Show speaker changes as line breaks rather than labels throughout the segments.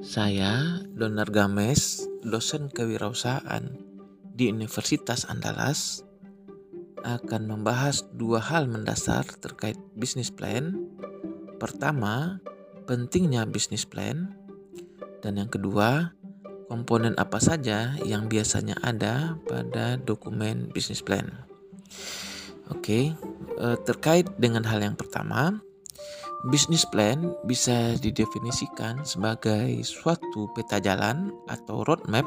Saya, Donar Games, dosen kewirausahaan di Universitas Andalas, akan membahas dua hal mendasar terkait bisnis plan. Pertama, pentingnya bisnis plan, dan yang kedua, komponen apa saja yang biasanya ada pada dokumen bisnis plan. Oke, eh, terkait dengan hal yang pertama, Bisnis plan bisa didefinisikan sebagai suatu peta jalan atau roadmap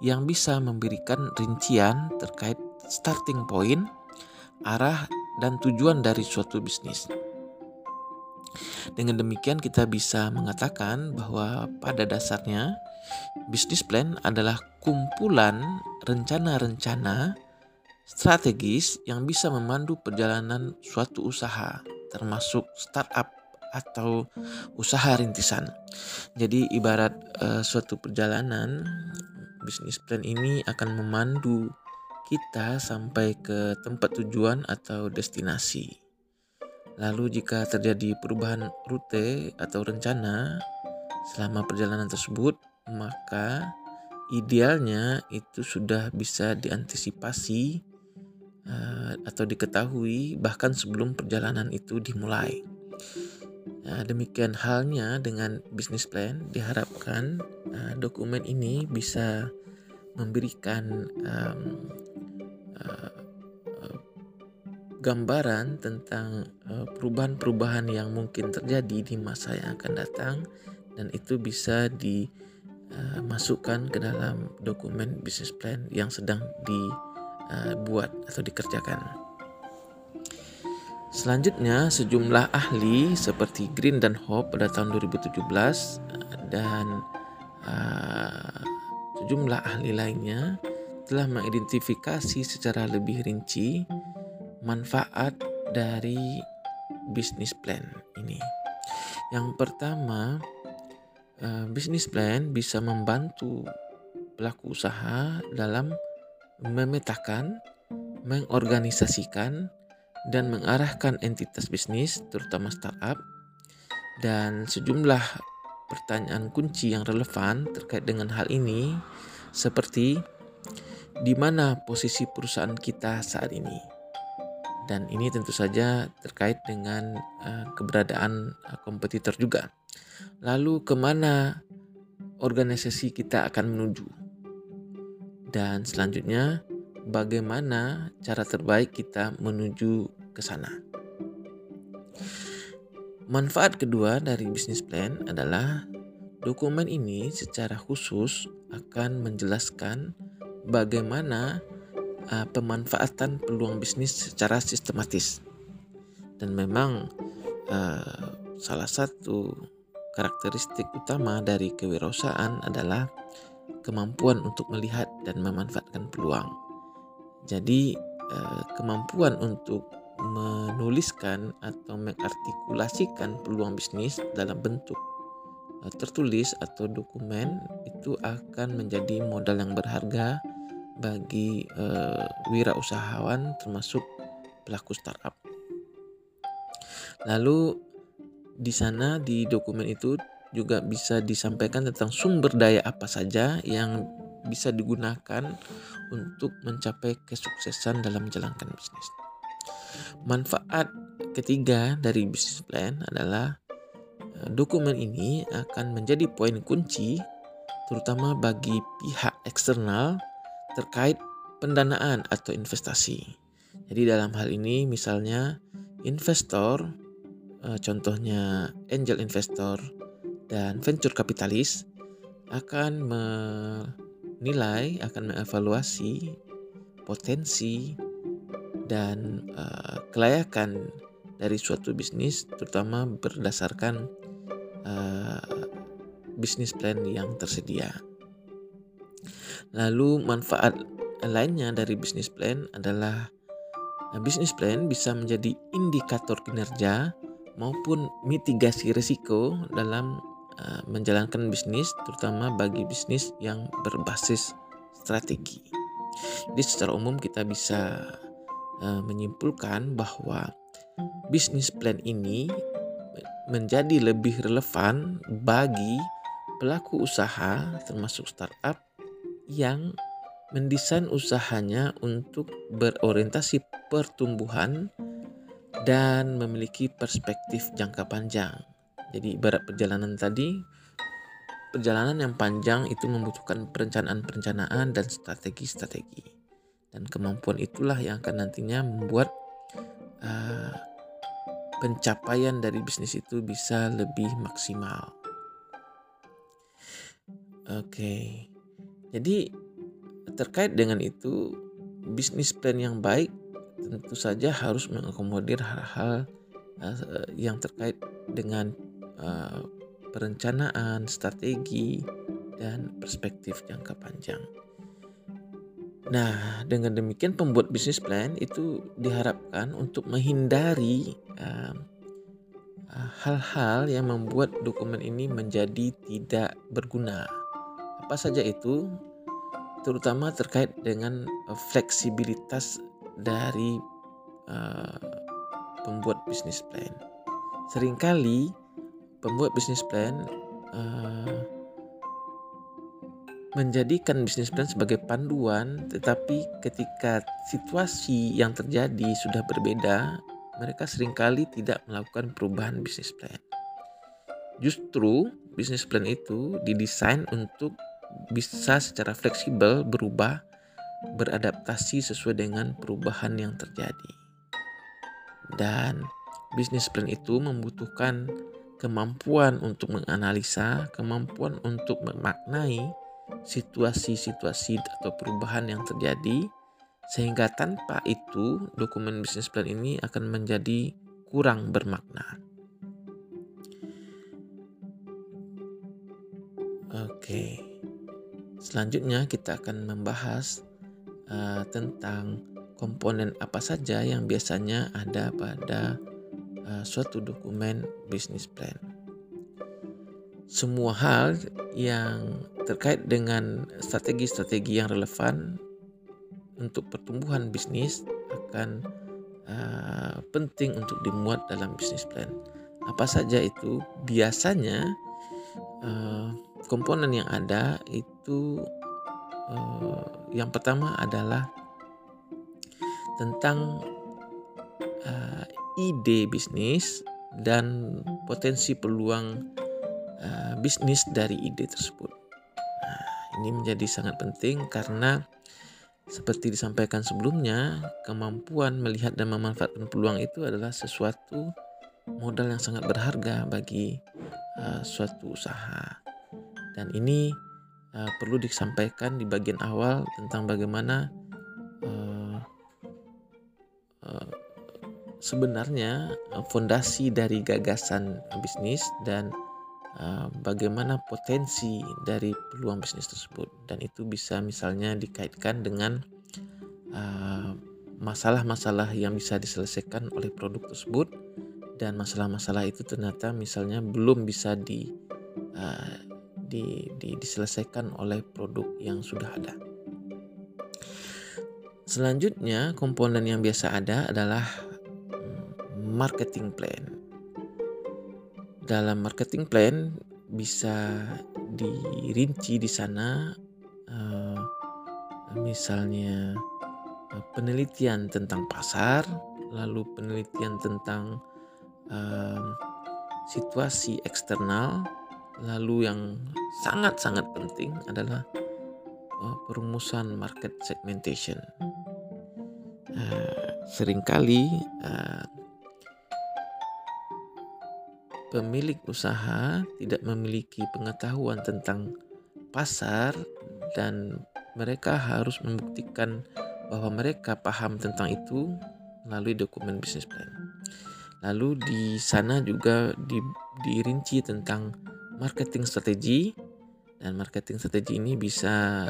yang bisa memberikan rincian terkait starting point, arah, dan tujuan dari suatu bisnis. Dengan demikian, kita bisa mengatakan bahwa pada dasarnya bisnis plan adalah kumpulan rencana-rencana strategis yang bisa memandu perjalanan suatu usaha termasuk startup atau usaha rintisan. Jadi ibarat uh, suatu perjalanan bisnis plan ini akan memandu kita sampai ke tempat tujuan atau destinasi. Lalu jika terjadi perubahan rute atau rencana selama perjalanan tersebut, maka idealnya itu sudah bisa diantisipasi atau diketahui bahkan sebelum perjalanan itu dimulai. Nah, demikian halnya dengan bisnis plan, diharapkan uh, dokumen ini bisa memberikan um, uh, gambaran tentang perubahan-perubahan yang mungkin terjadi di masa yang akan datang dan itu bisa dimasukkan ke dalam dokumen bisnis plan yang sedang di uh, buat atau dikerjakan. Selanjutnya, sejumlah ahli seperti Green dan Hope pada tahun 2017 dan uh, sejumlah ahli lainnya telah mengidentifikasi secara lebih rinci manfaat dari bisnis plan ini. Yang pertama, uh, bisnis plan bisa membantu pelaku usaha dalam memetakan, mengorganisasikan, dan mengarahkan entitas bisnis, terutama startup, dan sejumlah pertanyaan kunci yang relevan terkait dengan hal ini, seperti di mana posisi perusahaan kita saat ini, dan ini tentu saja terkait dengan uh, keberadaan uh, kompetitor juga. Lalu, ke mana organisasi kita akan menuju? Dan selanjutnya, bagaimana cara terbaik kita menuju ke sana. Manfaat kedua dari bisnis plan adalah dokumen ini secara khusus akan menjelaskan bagaimana uh, pemanfaatan peluang bisnis secara sistematis. Dan memang uh, salah satu karakteristik utama dari kewirausahaan adalah kemampuan untuk melihat dan memanfaatkan peluang. Jadi, eh, kemampuan untuk menuliskan atau mengartikulasikan peluang bisnis dalam bentuk eh, tertulis atau dokumen itu akan menjadi modal yang berharga bagi uh, wirausahawan termasuk pelaku startup. Lalu di sana di dokumen itu juga bisa disampaikan tentang sumber daya apa saja yang bisa digunakan untuk mencapai kesuksesan dalam menjalankan bisnis. Manfaat ketiga dari bisnis plan adalah eh, dokumen ini akan menjadi poin kunci terutama bagi pihak eksternal terkait pendanaan atau investasi. Jadi dalam hal ini misalnya investor eh, contohnya angel investor dan venture kapitalis akan menilai, akan mengevaluasi potensi dan uh, kelayakan dari suatu bisnis, terutama berdasarkan uh, bisnis plan yang tersedia. Lalu manfaat lainnya dari bisnis plan adalah uh, bisnis plan bisa menjadi indikator kinerja maupun mitigasi risiko dalam Eh, menjalankan bisnis terutama bagi bisnis yang berbasis strategi. Jadi secara umum kita bisa uh, menyimpulkan bahwa bisnis plan ini menjadi lebih relevan bagi pelaku usaha termasuk startup yang mendesain usahanya untuk berorientasi pertumbuhan dan memiliki perspektif jangka panjang. Jadi ibarat perjalanan tadi, perjalanan yang panjang itu membutuhkan perencanaan-perencanaan dan strategi-strategi. Dan kemampuan itulah yang akan nantinya membuat uh, pencapaian dari bisnis itu bisa lebih maksimal. Oke, okay. jadi terkait dengan itu, bisnis plan yang baik tentu saja harus mengakomodir hal-hal uh, yang terkait dengan uh, perencanaan, strategi, dan perspektif jangka panjang. Nah, dengan demikian pembuat bisnis plan itu diharapkan untuk menghindari hal hal-hal yang membuat dokumen ini menjadi tidak berguna. Apa saja itu? Terutama terkait dengan fleksibilitas dari uh, pembuat bisnis plan. Seringkali pembuat bisnis plan uh, menjadikan bisnis plan sebagai panduan, tetapi ketika situasi yang terjadi sudah berbeda, mereka sering kali tidak melakukan perubahan bisnis plan. Justru bisnis plan itu didesain untuk bisa secara fleksibel berubah, beradaptasi sesuai dengan perubahan yang terjadi. Dan bisnis plan itu membutuhkan kemampuan untuk menganalisa, kemampuan untuk memaknai situasi-situasi atau perubahan yang terjadi, sehingga tanpa itu dokumen bisnis plan ini akan menjadi kurang bermakna. Oke, selanjutnya kita akan membahas uh, tentang komponen apa saja yang biasanya ada pada uh, suatu dokumen bisnis plan. Semua hal yang terkait dengan strategi-strategi yang relevan untuk pertumbuhan bisnis akan uh, penting untuk dimuat dalam bisnis plan. Apa saja itu? Biasanya uh, komponen yang ada itu uh, yang pertama adalah tentang ide bisnis dan potensi peluang uh, bisnis dari ide tersebut. Nah, ini menjadi sangat penting karena seperti disampaikan sebelumnya, kemampuan melihat dan memanfaatkan peluang itu adalah sesuatu modal yang sangat berharga bagi uh, suatu usaha. Dan ini uh, perlu disampaikan di bagian awal tentang bagaimana sebenarnya eh, fondasi dari gagasan bisnis dan uh, bagaimana potensi dari peluang bisnis tersebut dan itu bisa misalnya dikaitkan dengan masalah-masalah uh, yang bisa diselesaikan oleh produk tersebut dan masalah-masalah itu ternyata misalnya belum bisa di, uh, di, di diselesaikan oleh produk yang sudah ada. Selanjutnya komponen yang biasa ada adalah marketing plan. Dalam marketing plan bisa dirinci di sana uh, misalnya uh, penelitian tentang pasar, lalu penelitian tentang uh, situasi eksternal, lalu yang sangat-sangat penting adalah perumusan market segmentation. Seringkali pemilik usaha tidak memiliki pengetahuan tentang pasar dan mereka harus membuktikan bahwa mereka paham tentang itu melalui dokumen bisnis plan. Lalu di sana juga di, dirinci tentang marketing strategi dan marketing strategi ini bisa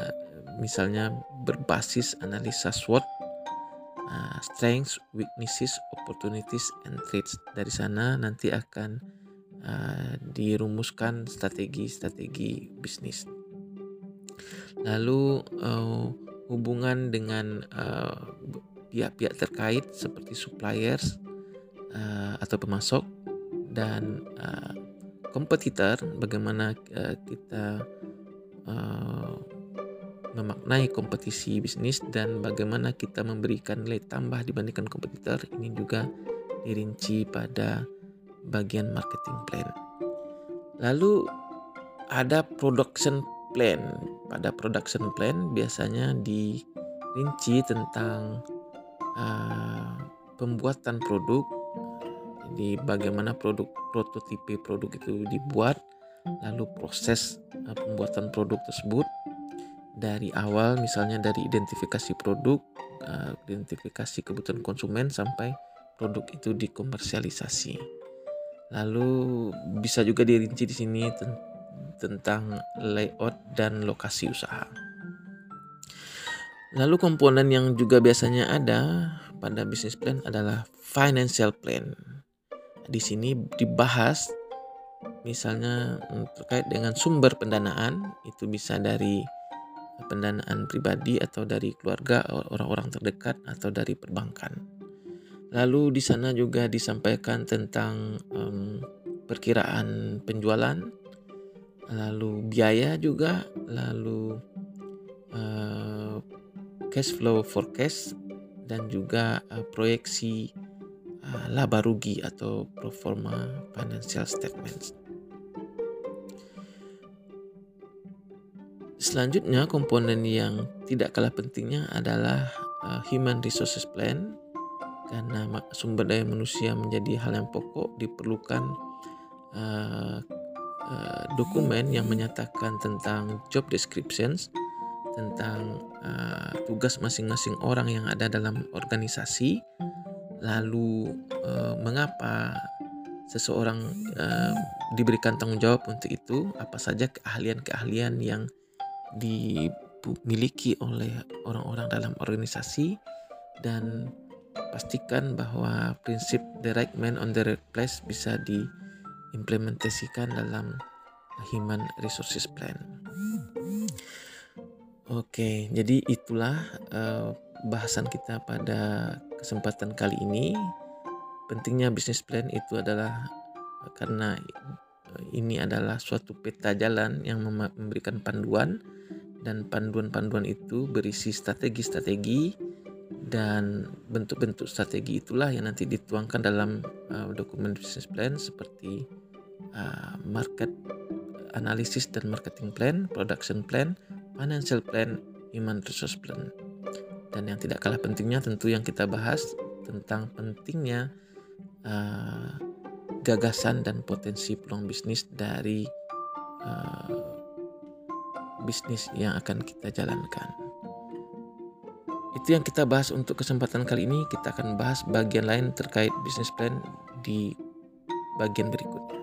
misalnya berbasis analisa SWOT, uh, strengths, weaknesses, opportunities, and threats. Dari sana nanti akan uh, dirumuskan strategi-strategi bisnis. Lalu uh, hubungan dengan pihak-pihak uh, terkait seperti suppliers uh, atau pemasok dan uh, kompetitor, bagaimana uh, kita uh, memaknai kompetisi bisnis dan bagaimana kita memberikan nilai tambah dibandingkan kompetitor ini juga dirinci pada bagian marketing plan. Lalu ada production plan. Pada production plan biasanya dirinci tentang uh, pembuatan produk jadi bagaimana produk prototipe produk itu dibuat, lalu proses uh, pembuatan produk tersebut dari awal misalnya dari identifikasi produk, uh, identifikasi kebutuhan konsumen sampai produk itu dikomersialisasi. Lalu bisa juga dirinci di sini ten tentang layout dan lokasi usaha. Lalu komponen yang juga biasanya ada pada bisnis plan adalah financial plan di sini dibahas misalnya terkait dengan sumber pendanaan itu bisa dari pendanaan pribadi atau dari keluarga orang-orang terdekat atau dari perbankan. Lalu di sana juga disampaikan tentang um, perkiraan penjualan, lalu biaya juga, lalu uh, cash flow forecast dan juga uh, proyeksi uh, laba rugi atau pro forma financial statements. Selanjutnya komponen yang tidak kalah pentingnya adalah uh, human resources plan karena sumber daya manusia menjadi hal yang pokok diperlukan uh, uh, dokumen yang menyatakan tentang job descriptions tentang uh, tugas masing-masing orang yang ada dalam organisasi. Lalu uh, mengapa seseorang uh, diberikan tanggung jawab untuk itu? Apa saja keahlian-keahlian yang dimiliki oleh orang-orang dalam organisasi? Dan pastikan bahwa prinsip the right man on the right place bisa diimplementasikan dalam human resources plan. Oke, jadi itulah uh, bahasan kita pada kesempatan kali ini. Pentingnya bisnis plan itu adalah karena ini adalah suatu peta jalan yang memberikan panduan dan panduan-panduan itu berisi strategi-strategi dan bentuk-bentuk strategi itulah yang nanti dituangkan dalam uh, dokumen bisnis plan seperti uh, market analysis dan marketing plan, production plan, financial plan, human resource plan. Dan yang tidak kalah pentingnya tentu yang kita bahas tentang pentingnya uh, gagasan dan potensi peluang bisnis dari uh, bisnis yang akan kita jalankan. Itu yang kita bahas untuk kesempatan kali ini. Kita akan bahas bagian lain terkait bisnis plan di bagian berikutnya.